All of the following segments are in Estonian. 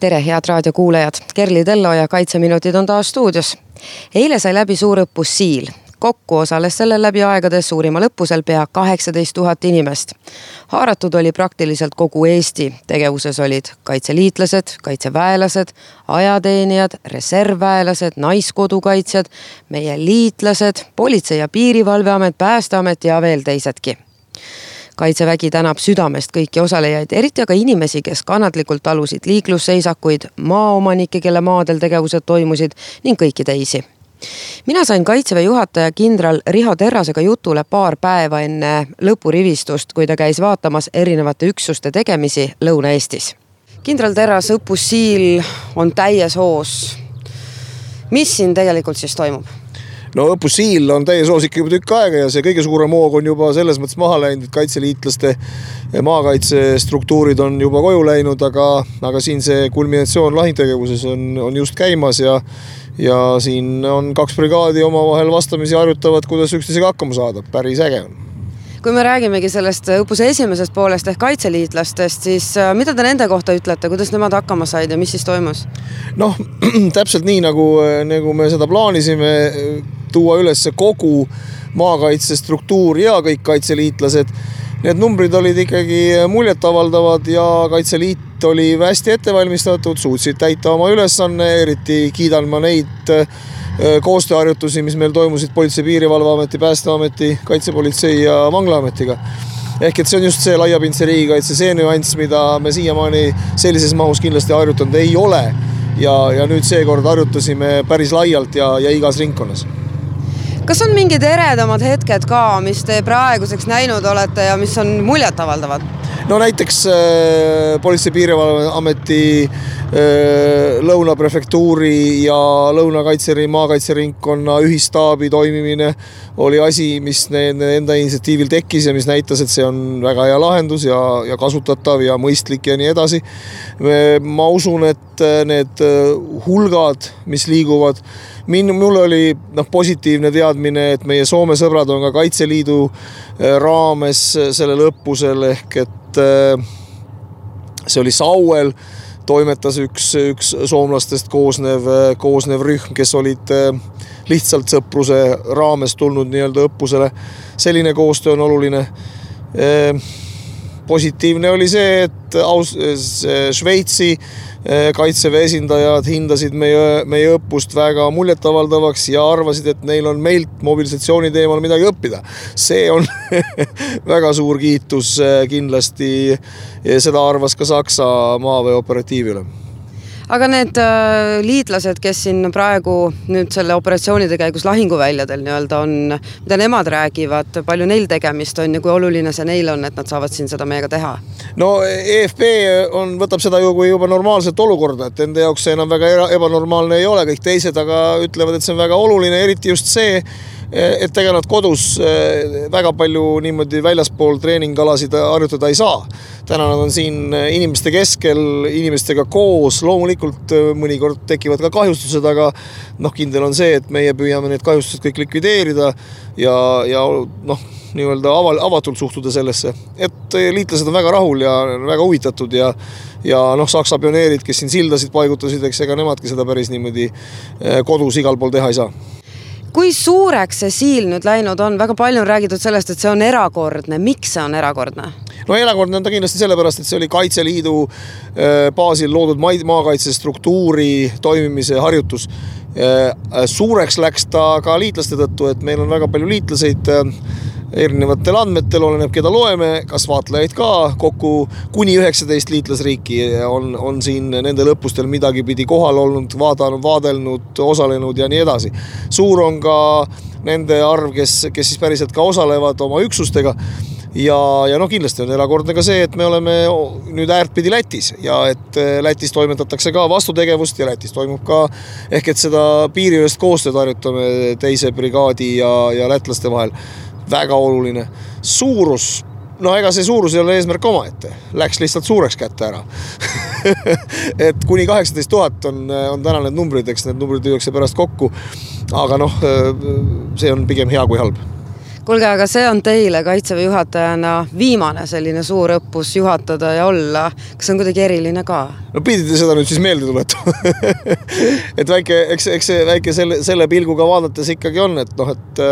tere, head raadiokuulajad, Kerli Tello ja Kaitseminutid on taas stuudios. eile sai läbi suurõppus Siil. kokku osales sellel läbi aegade suurimal õppusel pea kaheksateist tuhat inimest. haaratud oli praktiliselt kogu Eesti, tegevuses olid kaitseliitlased, kaitseväelased, ajateenijad, reservväelased, naiskodukaitsjad, meie liitlased, Politsei- ja Piirivalveamet, Päästeamet ja veel teisedki kaitsevägi tänab südamest kõiki osalejaid, eriti aga inimesi, kes kannatlikult talusid liiklusseisakuid, maaomanikke, kelle maadel tegevused toimusid ning kõiki teisi mina sain kaitseväe juhataja kindral Riho Terrasega jutule paar päeva enne lõpurivistust, kui ta käis vaatamas erinevate üksuste tegemisi Lõuna-Eestis. kindral Terras, õppus Siil on täies hoos. mis siin tegelikult siis toimub? No õppus Siil on täies hoos ikka juba tükk aega ja see kõige suurem hoog on juba selles mõttes maha läinud, et kaitseliitlaste maakaitsestruktuurid on juba koju läinud, aga, aga siin see kulminatsioon lahingtegevuses on, on just käimas ja ja siin on kaks brigaadi omavahel vastamisi harjutavad, kuidas üksteisega hakkama saada, päris äge on. Kui me räägimegi sellest õppuse esimesest poolest ehk kaitseliitlastest, siis äh, mida te nende kohta ütlete, kuidas nemad hakkama said ja mis siis toimus? noh, täpselt nii nagu, nagu me seda plaanisime, tuua üles kogu maakaitsestruktuur ja kõik kaitseliitlased. Need numbrid olid ikkagi muljetavaldavad ja Kaitseliit oli hästi ette valmistatud, suutsid täita oma ülesanne, eriti kiidan ma neid äh, koostööharjutusi, mis meil toimusid Politsei- ja Piirivalveameti, Päästeameti, Kaitsepolitsei ja Vanglaametiga ehk et see on just see laiapindse riigikaitse, see nüanss, mida me siiamaani sellises mahus kindlasti harjutanud ei ole. ja, ja nüüd seekord harjutasime päris laialt ja, ja igas ringkonnas kas on mingid eredamad hetked ka, mis te praeguseks näinud olete ja mis on muljetavaldavad? No näiteks äh, Politsei- ja Piirivalveameti äh, Lõuna prefektuuri ja Lõuna kaitseri maakaitseringkonna ühistaabi toimimine oli asi, mis nende enda initsiatiivil tekkis ja mis näitas, et see on väga hea lahendus ja, ja kasutatav ja mõistlik ja nii edasi. ma usun, et äh, need hulgad, mis liiguvad min-, mul oli noh, positiivne teadmine, et meie Soome sõbrad on ka Kaitseliidu raames sellel õppusel ehk et äh, see oli Sauel, toimetas üks, üks soomlastest koosnev, koosnev rühm, kes olid äh, lihtsalt sõpruse raames tulnud nii-öelda õppusele. selline koostöö on oluline positiivne oli see, et aus-, Šveitsi Eh, kaitseväe esindajad hindasid meie, meie õppust väga muljetavaldavaks ja arvasid, et neil on meilt mobilisatsiooni teemal midagi õppida. see on väga suur kiitus eh, kindlasti. seda arvas ka Saksa maaväe operatiivülem aga need äh, liitlased, kes siin praegu nüüd selle operatsioonide käigus lahinguväljadel nii-öelda on, mida nemad räägivad, palju neil tegemist on ja kui oluline see neile on, et nad saavad siin seda meiega teha? no EFP on, võtab seda ju kui juba normaalset olukorda, et nende jaoks see enam väga ebanormaalne ei ole, kõik teised aga ütlevad, et see on väga oluline, eriti just see, et ega nad kodus eh, väga palju niimoodi väljaspool treeningalasid harjutada ei saa. täna nad on siin inimeste keskel, inimestega koos, loomulikult eh, mõnikord tekivad ka kahjustused, aga noh, kindel on see, et meie püüame need kahjustused kõik likvideerida ja, ja noh, nii-öelda aval-, avatult suhtuda sellesse, et liitlased on väga rahul ja väga huvitatud ja ja noh, Saksa pioneerid, kes siin sildasid paigutasid, eks ega nemadki seda päris niimoodi eh, kodus igal pool teha ei saa kui suureks see siil nüüd läinud on, väga palju on räägitud sellest, et see on erakordne, miks see on erakordne? no erakordne on ta kindlasti sellepärast, et see oli Kaitseliidu äh, baasil loodud maakaitsestruktuuri toimimise harjutus. Äh, suureks läks ta ka liitlaste tõttu, et meil on väga palju liitlaseid äh, erinevatel andmetel, oleneb, keda loeme, kas vaatlejaid ka, kokku kuni üheksateist liitlasriiki on, on siin nendel õppustel midagi pidi kohal olnud, vaadanud, vaadelnud, osalenud ja nii edasi. suur on ka nende arv, kes, kes siis päriselt ka osalevad oma üksustega ja, ja noh, kindlasti on erakordne ka see, et me oleme nüüd äärtpidi Lätis ja et Lätis toimetatakse ka vastutegevust ja Lätis toimub ka ehk et seda piiriülest koostööd harjutame teise brigaadi ja, ja lätlaste vahel. Väga oluline, suurus no ega see suurus ei ole eesmärk omaette, läks lihtsalt suureks kätte ära. Et kuni kaheksateist tuhat on, on täna need numbrid, eks need numbrid lüüakse pärast kokku. aga noh, see on pigem hea kui halb. Kuulge, aga see on teile kaitseväe juhatajana viimane selline suur õppus juhatada ja olla, kas see on kuidagi eriline ka? no pidite seda nüüd siis meelde tuletama? Et väike, eks, eks see väike selle, selle pilguga vaadates ikkagi on, et noh, et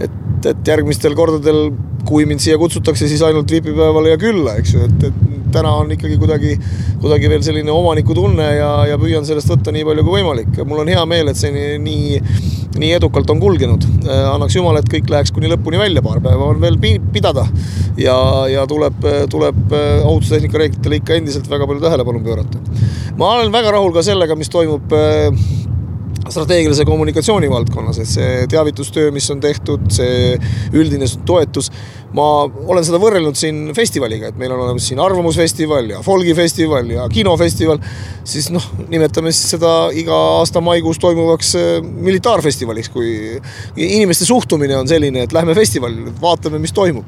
et, et järgmistel kordadel, kui mind siia kutsutakse, siis ainult vipipäevale ja külla, eks ju, et, et täna on ikkagi kuidagi, kuidagi veel selline omanikutunne ja, ja püüan sellest võtta nii palju kui võimalik. mul on hea meel, et see nii, nii, nii edukalt on kulgenud. annaks jumal, et kõik läheks kuni lõpuni välja, paar päeva on veel pidada. ja, ja tuleb, tuleb ohutustehnika reeglitele ikka endiselt väga palju tähelepanu pöörata. ma olen väga rahul ka sellega, mis toimub strateegilise kommunikatsiooni valdkonnas, et see teavitustöö, mis on tehtud, see üldine toetus, ma olen seda võrrelnud siin festivaliga, et meil on olemas siin Arvamusfestival ja folgifestival ja kinofestival, siis noh, nimetame siis seda iga aasta maikuus toimuvaks äh, militaarfestivaliks, kui inimeste suhtumine on selline, et lähme festivalile, vaatame, mis toimub.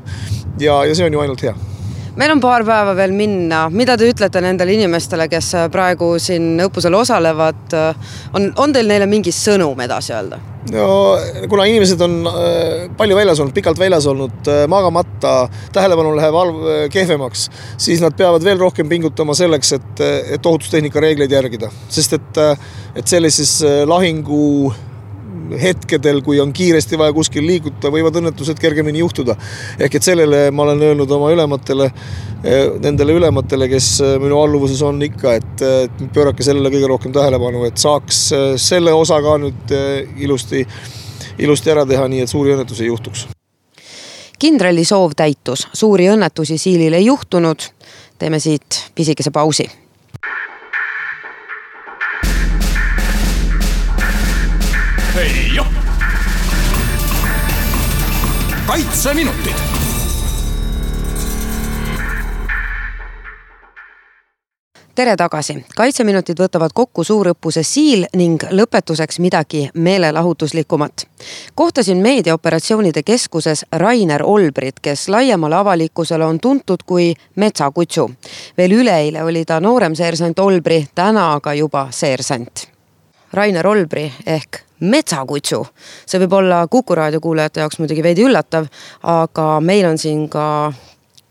ja, ja see on ju ainult hea meil on paar päeva veel minna, mida te ütlete nendele inimestele, kes praegu siin õppusel osalevad? on, on teil neile mingi sõnum edasi öelda? no kuna inimesed on äh, palju väljas olnud, pikalt väljas olnud, äh, magamata, tähelepanu läheb halb, äh, kehvemaks, siis nad peavad veel rohkem pingutama selleks, et, et ohutustehnika reegleid järgida, sest et, et sellises lahingu hetkedel, kui on kiiresti vaja kuskil liiguda, võivad õnnetused kergemini juhtuda. ehk et sellele ma olen öelnud oma ülematele, eh, nendele ülematele, kes eh, minu alluvuses on ikka, et, et pöörake sellele kõige rohkem tähelepanu, et saaks eh, selle osa ka nüüd ilusti, ilusti ära teha, nii et suuri õnnetusi ei juhtuks kindrali soov täitus, suuri õnnetusi siilil ei juhtunud. teeme siit pisikese pausi kaitseminutid. tere tagasi, kaitseminutid võtavad kokku suurõppuse Siil ning lõpetuseks midagi meelelahutuslikumat. kohtasin meediaoperatsioonide keskuses Rainer Olbrit, kes laiemale avalikkusele on tuntud kui metsakutsu. veel üleeile oli ta nooremseersant Olbri, täna aga juba seersant. Rainer Olbri ehk metsakutsu. see võib olla Kuku raadio kuulajate jaoks muidugi veidi üllatav, aga meil on siin ka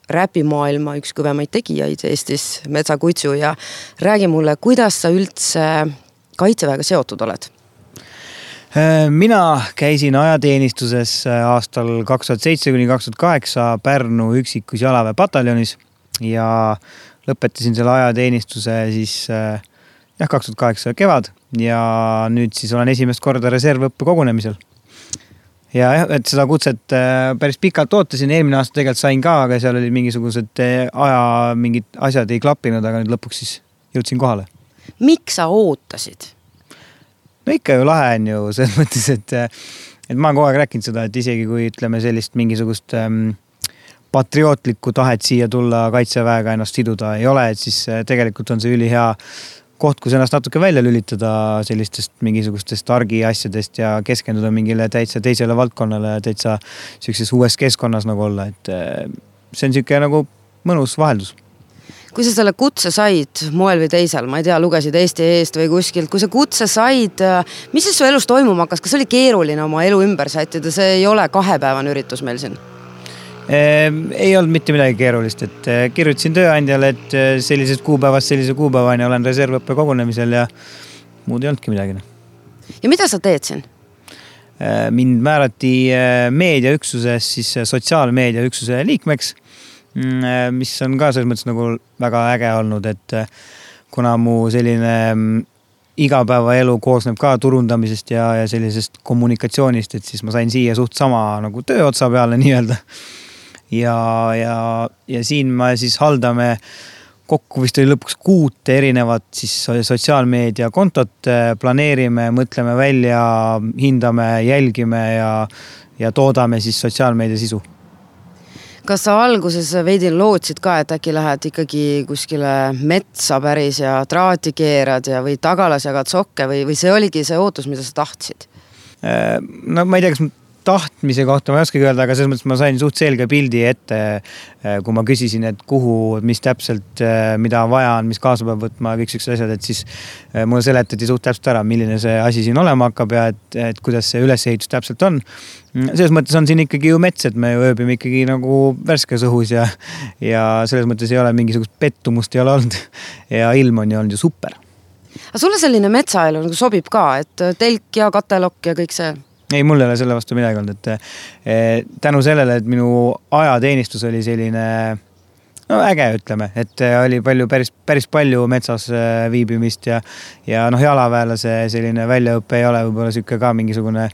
räpimaailma üks kõvemaid tegijaid Eestis, Metsakutsu ja räägi mulle, kuidas sa üldse kaitseväega seotud oled? mina käisin ajateenistuses aastal kaks tuhat seitse kuni kaks tuhat kaheksa Pärnu üksikus jalaväepataljonis ja lõpetasin selle ajateenistuse siis jah, kaks tuhat kaheksa kevad ja nüüd siis olen esimest korda reservõppe kogunemisel. ja jah, et seda kutset äh, päris pikalt ootasin, eelmine aasta tegelikult sain ka, aga seal olid mingisugused äh, aja mingid asjad ei klappinud, aga nüüd lõpuks siis jõudsin kohale. miks sa ootasid? no ikka ju lahe on ju selles mõttes, et, et ma olen kogu aeg rääkinud seda, et isegi kui ütleme sellist mingisugust ähm, patriootlikku tahet siia tulla kaitseväega ennast siduda ei ole, et siis äh, tegelikult on see ülihea koht, kus ennast natuke välja lülitada sellistest mingisugustest argiasjadest ja keskenduda mingile täitsa teisele valdkonnale ja täitsa sihukeses uues keskkonnas nagu olla, et eh, see on sihuke nagu mõnus vaheldus. Kui sa selle kutse said moel või teisel, ma ei tea, lugesid Eesti Eest või kuskilt, kui sa kutse said, mis siis su elus toimuma hakkas, kas oli keeruline oma elu ümber sättida, see ei ole kahepäevane üritus meil siin ei olnud mitte midagi keerulist, et eh, kirjutasin tööandjale, et eh, sellisest kuupäevast sellise kuupäevani olen reservõppe kogunemisel ja muud ei olnudki midagi. Noh. ja mida sa teed siin? Ehm, mind määrati eh, meediaüksuses siis sotsiaalmeediaüksuse liikmeks. Mm, mis on ka selles mõttes nagu väga äge olnud, et kuna mu selline mm, igapäevaelu koosneb ka turundamisest ja, ja sellisest kommunikatsioonist, et siis ma sain siia suht sama nagu tööotsa peale nii-öelda ja, ja, ja siin me siis haldame kokku vist oli lõpuks kuut erinevat siis sotsiaalmeediakontot, planeerime, mõtleme välja, hindame, jälgime ja, ja toodame siis sotsiaalmeedia sisu kas sa alguses veidi lootsid ka, et äkki lähed ikkagi kuskile metsa päris ja traati keerad ja või tagalas jagad sokke või, või see oligi see ootus, mida sa tahtsid? Äh, no ma ei tea, kas tahtmise kohta ma ei oskagi öelda, aga selles mõttes ma sain suht selge pildi ette. Äh, kui ma küsisin, et kuhu, mis täpselt, äh, mida vaja on, mis kaasa peab võtma, kõik siuksed asjad, et siis äh, mulle seletati suht täpselt ära, milline see asi siin olema hakkab ja et, et kuidas see ülesehitus täpselt on. Selles mõttes on siin ikkagi ju mets, et me ööbime ikkagi nagu värskes õhus ja, ja selles mõttes ei ole mingisugust pettumust ei ole olnud. ja ilm on ju olnud ju super aga sulle selline metsaelu nagu sobib ka, et telk ja katelokk ja kõik see? Ei, mul ei ole selle vastu midagi olnud, et eh, tänu sellele, et minu ajateenistus oli selline no äge, ütleme, et eh, oli palju, päris, päris palju metsas eh, viibimist ja, ja noh, jalaväelase selline väljaõpe ei ole võib-olla sihuke ka mingisugune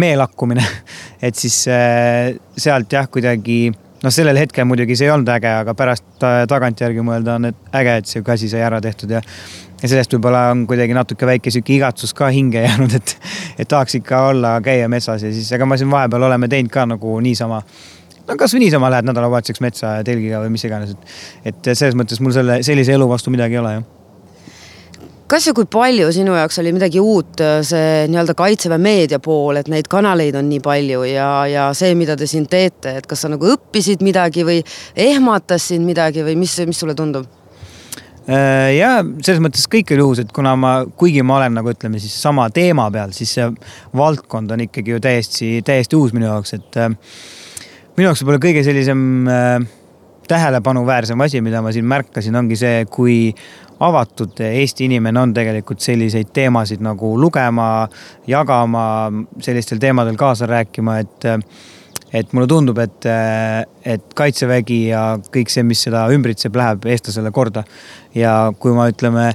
meelakkumine. Et siis sealt jah, kuidagi noh, sellel hetkel muidugi see ei olnud äge, aga pärast tagantjärgi mõelda on äge, et sihuke asi sai ära tehtud ja ja sellest võib-olla on kuidagi natuke väike sihuke igatsus ka hinge jäänud, et, et tahaks ikka olla, käia metsas ja siis, ega ma siin vahepeal oleme teinud ka nagu niisama no kasvõi niisama lähed nädalavahetuseks metsa telgiga või mis iganes, et, et selles mõttes mul selle, sellise elu vastu midagi ei ole, jah kas ja kui palju sinu jaoks oli midagi uut see nii-öelda kaitseväe meedia pool, et neid kanaleid on nii palju ja, ja see, mida te siin teete, et kas sa nagu õppisid midagi või ehmatas sind midagi või mis, mis sulle tundub? Äh, ja selles mõttes kõik oli uus, et kuna ma, kuigi ma olen nagu ütleme siis sama teema peal, siis see valdkond on ikkagi ju täiesti, täiesti uus minu jaoks, et äh, minu jaoks võib-olla kõige sellisem äh, tähelepanuväärsem asi, mida ma siin märkasin, ongi see, kui avatud Eesti inimene on tegelikult selliseid teemasid nagu lugema, jagama, sellistel teemadel kaasa rääkima, et et mulle tundub, et, et kaitsevägi ja kõik see, mis seda ümbritseb, läheb eestlasele korda. ja kui ma ütleme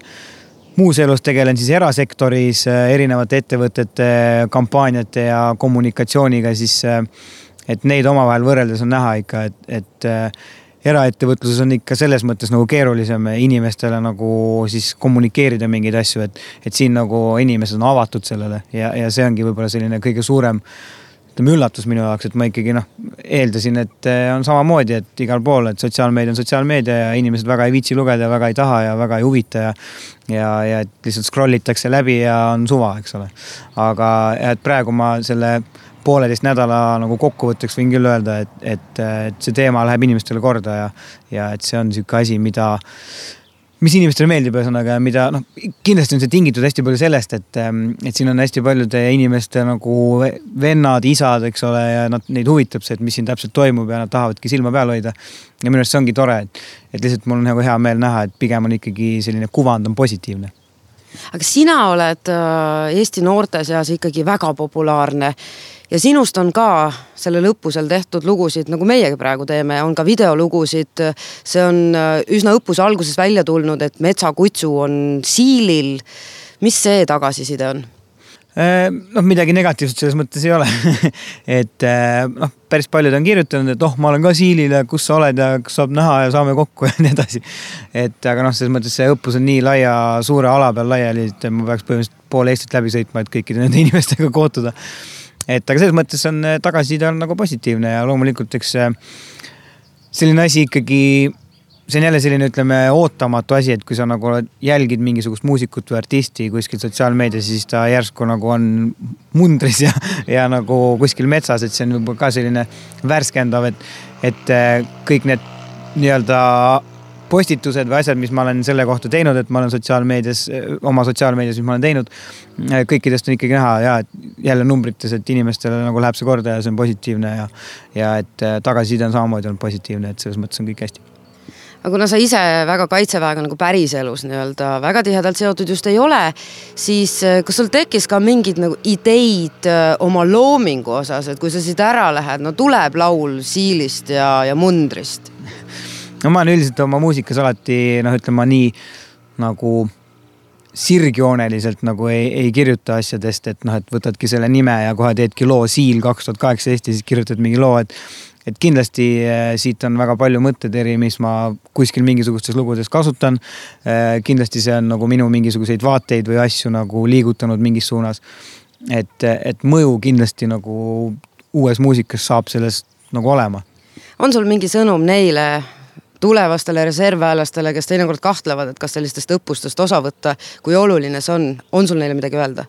muus elus tegelen siis erasektoris erinevate ettevõtete kampaaniate ja kommunikatsiooniga, siis et neid omavahel võrreldes on näha ikka, et, et eraettevõtluses on ikka selles mõttes nagu keerulisem inimestele nagu siis kommunikeerida mingeid asju, et, et siin nagu inimesed on avatud sellele ja, ja see ongi võib-olla selline kõige suurem ütleme üllatus minu jaoks, et ma ikkagi noh, eeldasin, et eh, on samamoodi, et igal pool, et sotsiaalmeedia on sotsiaalmeedia ja inimesed väga ei viitsi lugeda väga ei taha ja väga ei huvita ja ja, ja et lihtsalt scroll itakse läbi ja on suva, eks ole. aga et praegu ma selle pooleteist nädala nagu kokkuvõtteks võin küll öelda, et, et, et see teema läheb inimestele korda ja, ja et see on sihuke asi, mida mis inimestele meeldib, ühesõnaga, mida noh, kindlasti on see tingitud hästi palju sellest, et, ähm, et siin on hästi paljude inimeste nagu vennad, isad, eks ole, ja nad, neid huvitab see, et mis siin täpselt toimub ja nad tahavadki silma peal hoida. ja minu arust see ongi tore, et, et lihtsalt mul on nagu hea meel näha, et pigem on ikkagi selline kuvand on positiivne aga sina oled äh, Eesti noorte seas ikkagi väga populaarne ja sinust on ka sellel õppusel tehtud lugusid, nagu meiegi praegu teeme, on ka videolugusid. see on äh, üsna õppuse alguses välja tulnud, et metsakutsu on siilil. mis see tagasiside on? Äh, noh, midagi negatiivset selles mõttes ei ole et äh, noh, päris paljud on kirjutanud, et oh, ma olen ka siilil ja kus sa oled ja kas saab näha ja saame kokku ja nii edasi. et aga noh, selles mõttes see õppus on nii laia, suure ala peal laiali, et ma peaks põhimõtteliselt pool Eestit läbi sõitma, et kõikide nende inimestega kohtuda et aga selles mõttes on äh, tagasiside on nagu positiivne ja loomulikult eks äh, selline asi ikkagi, see on jälle selline, ütleme, ootamatu asi, et kui sa nagu jälgid mingisugust muusikut või artisti kuskil sotsiaalmeedias, siis ta järsku nagu on mundris ja, ja nagu kuskil metsas, et see on võib-olla ka selline värskendav, et, et äh, kõik need nii-öelda postitused või asjad, mis ma olen selle kohta teinud, et ma olen sotsiaalmeedias, oma sotsiaalmeedias, mis ma olen teinud. kõikidest on ikkagi näha ja jälle numbrites, et inimestele nagu läheb see korda ja see on positiivne ja, ja et äh, tagasiside on samamoodi olnud positiivne, et selles mõttes on kõik hästi aga kuna sa ise väga kaitseväega nagu päriselus nii-öelda väga tihedalt seotud just ei ole, siis äh, kas sul tekkis ka mingeid nagu ideid äh, oma loomingu osas, et kui sa siit ära lähed, no tuleb laul siilist ja, ja mundrist no ma olen üldiselt oma muusikas alati noh, ütleme nii nagu sirgjooneliselt nagu ei, ei kirjuta asjadest, et noh, et võtadki selle nime ja kohe teedki loo Siil kaks tuhat kaheksateist ja siis kirjutad mingi loo, et et kindlasti äh, siit on väga palju mõtteteri, mis ma kuskil mingisugustes lugudes kasutan äh,. kindlasti see on nagu minu mingisuguseid vaateid või asju nagu liigutanud mingis suunas. et, et mõju kindlasti nagu uues muusikas saab sellest nagu olema on sul mingi sõnum neile tulevastele reservväelastele, kes teinekord kahtlevad, et kas sellistest õppustest osa võtta, kui oluline see on, on sul neile midagi öelda?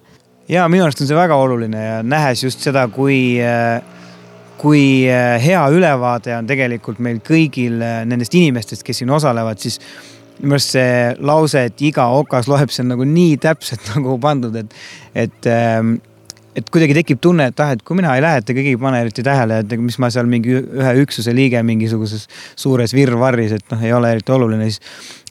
ja minu arust on see väga oluline ja nähes just seda, kui, kui hea ülevaade on tegelikult meil kõigil nendest inimestest, kes siin osalevad, siis minu arust see lause, et iga okas loeb, see on nagu nii täpselt nagu pandud, et, et et kuidagi tekib tunne, et ah, et kui mina ei lähe, et keegi ei pane eriti tähele, et mis ma seal mingi ühe üksuse liige mingisuguses suures virvarris, et noh, ei ole eriti oluline, siis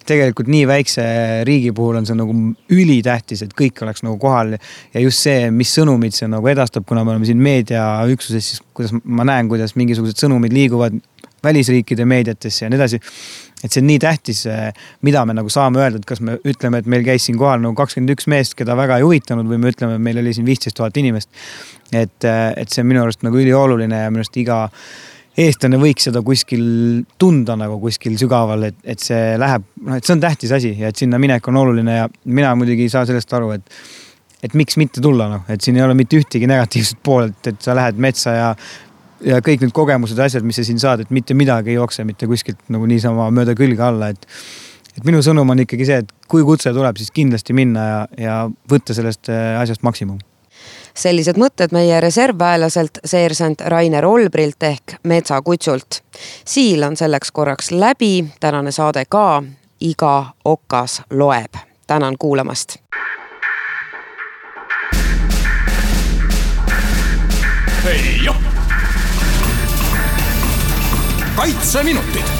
tegelikult nii väikse riigi puhul on see nagu ülitähtis, et kõik oleks nagu kohal. Ja just see, mis sõnumid see nagu edastab, kuna me oleme siin meediaüksuses, siis kuidas ma näen, kuidas mingisugused sõnumid liiguvad välisriikide meediatesse ja nii edasi et see on nii tähtis, eh, mida me nagu saame öelda, et kas me ütleme, et meil käis siin kohal nagu kakskümmend üks meest, keda väga ei huvitanud või me ütleme, et meil oli siin viisteist tuhat inimest. et, eh, et see on minu arust nagu ülioluline ja minu arust iga eestlane võiks seda kuskil tunda nagu kuskil sügaval, et, et see läheb, noh, et see on tähtis asi ja et sinna minek on oluline ja mina muidugi ei saa sellest aru, et et miks mitte tulla, noh, et siin ei ole mitte ühtegi negatiivset poolt, et sa lähed metsa ja ja kõik need kogemused, asjad, mis sa siin saad, et mitte midagi ei jookse mitte kuskilt nagu niisama mööda külge alla, et. et minu sõnum on ikkagi see, et kui kutse tuleb, siis kindlasti minna ja, ja võtta sellest äh, asjast maksimum sellised mõtted meie reservväelaselt seersant Rainer Olbrilt ehk metsakutsult. Siil on selleks korraks läbi, tänane saade ka, iga okas loeb. tänan kuulamast. ei joh kaitseminutid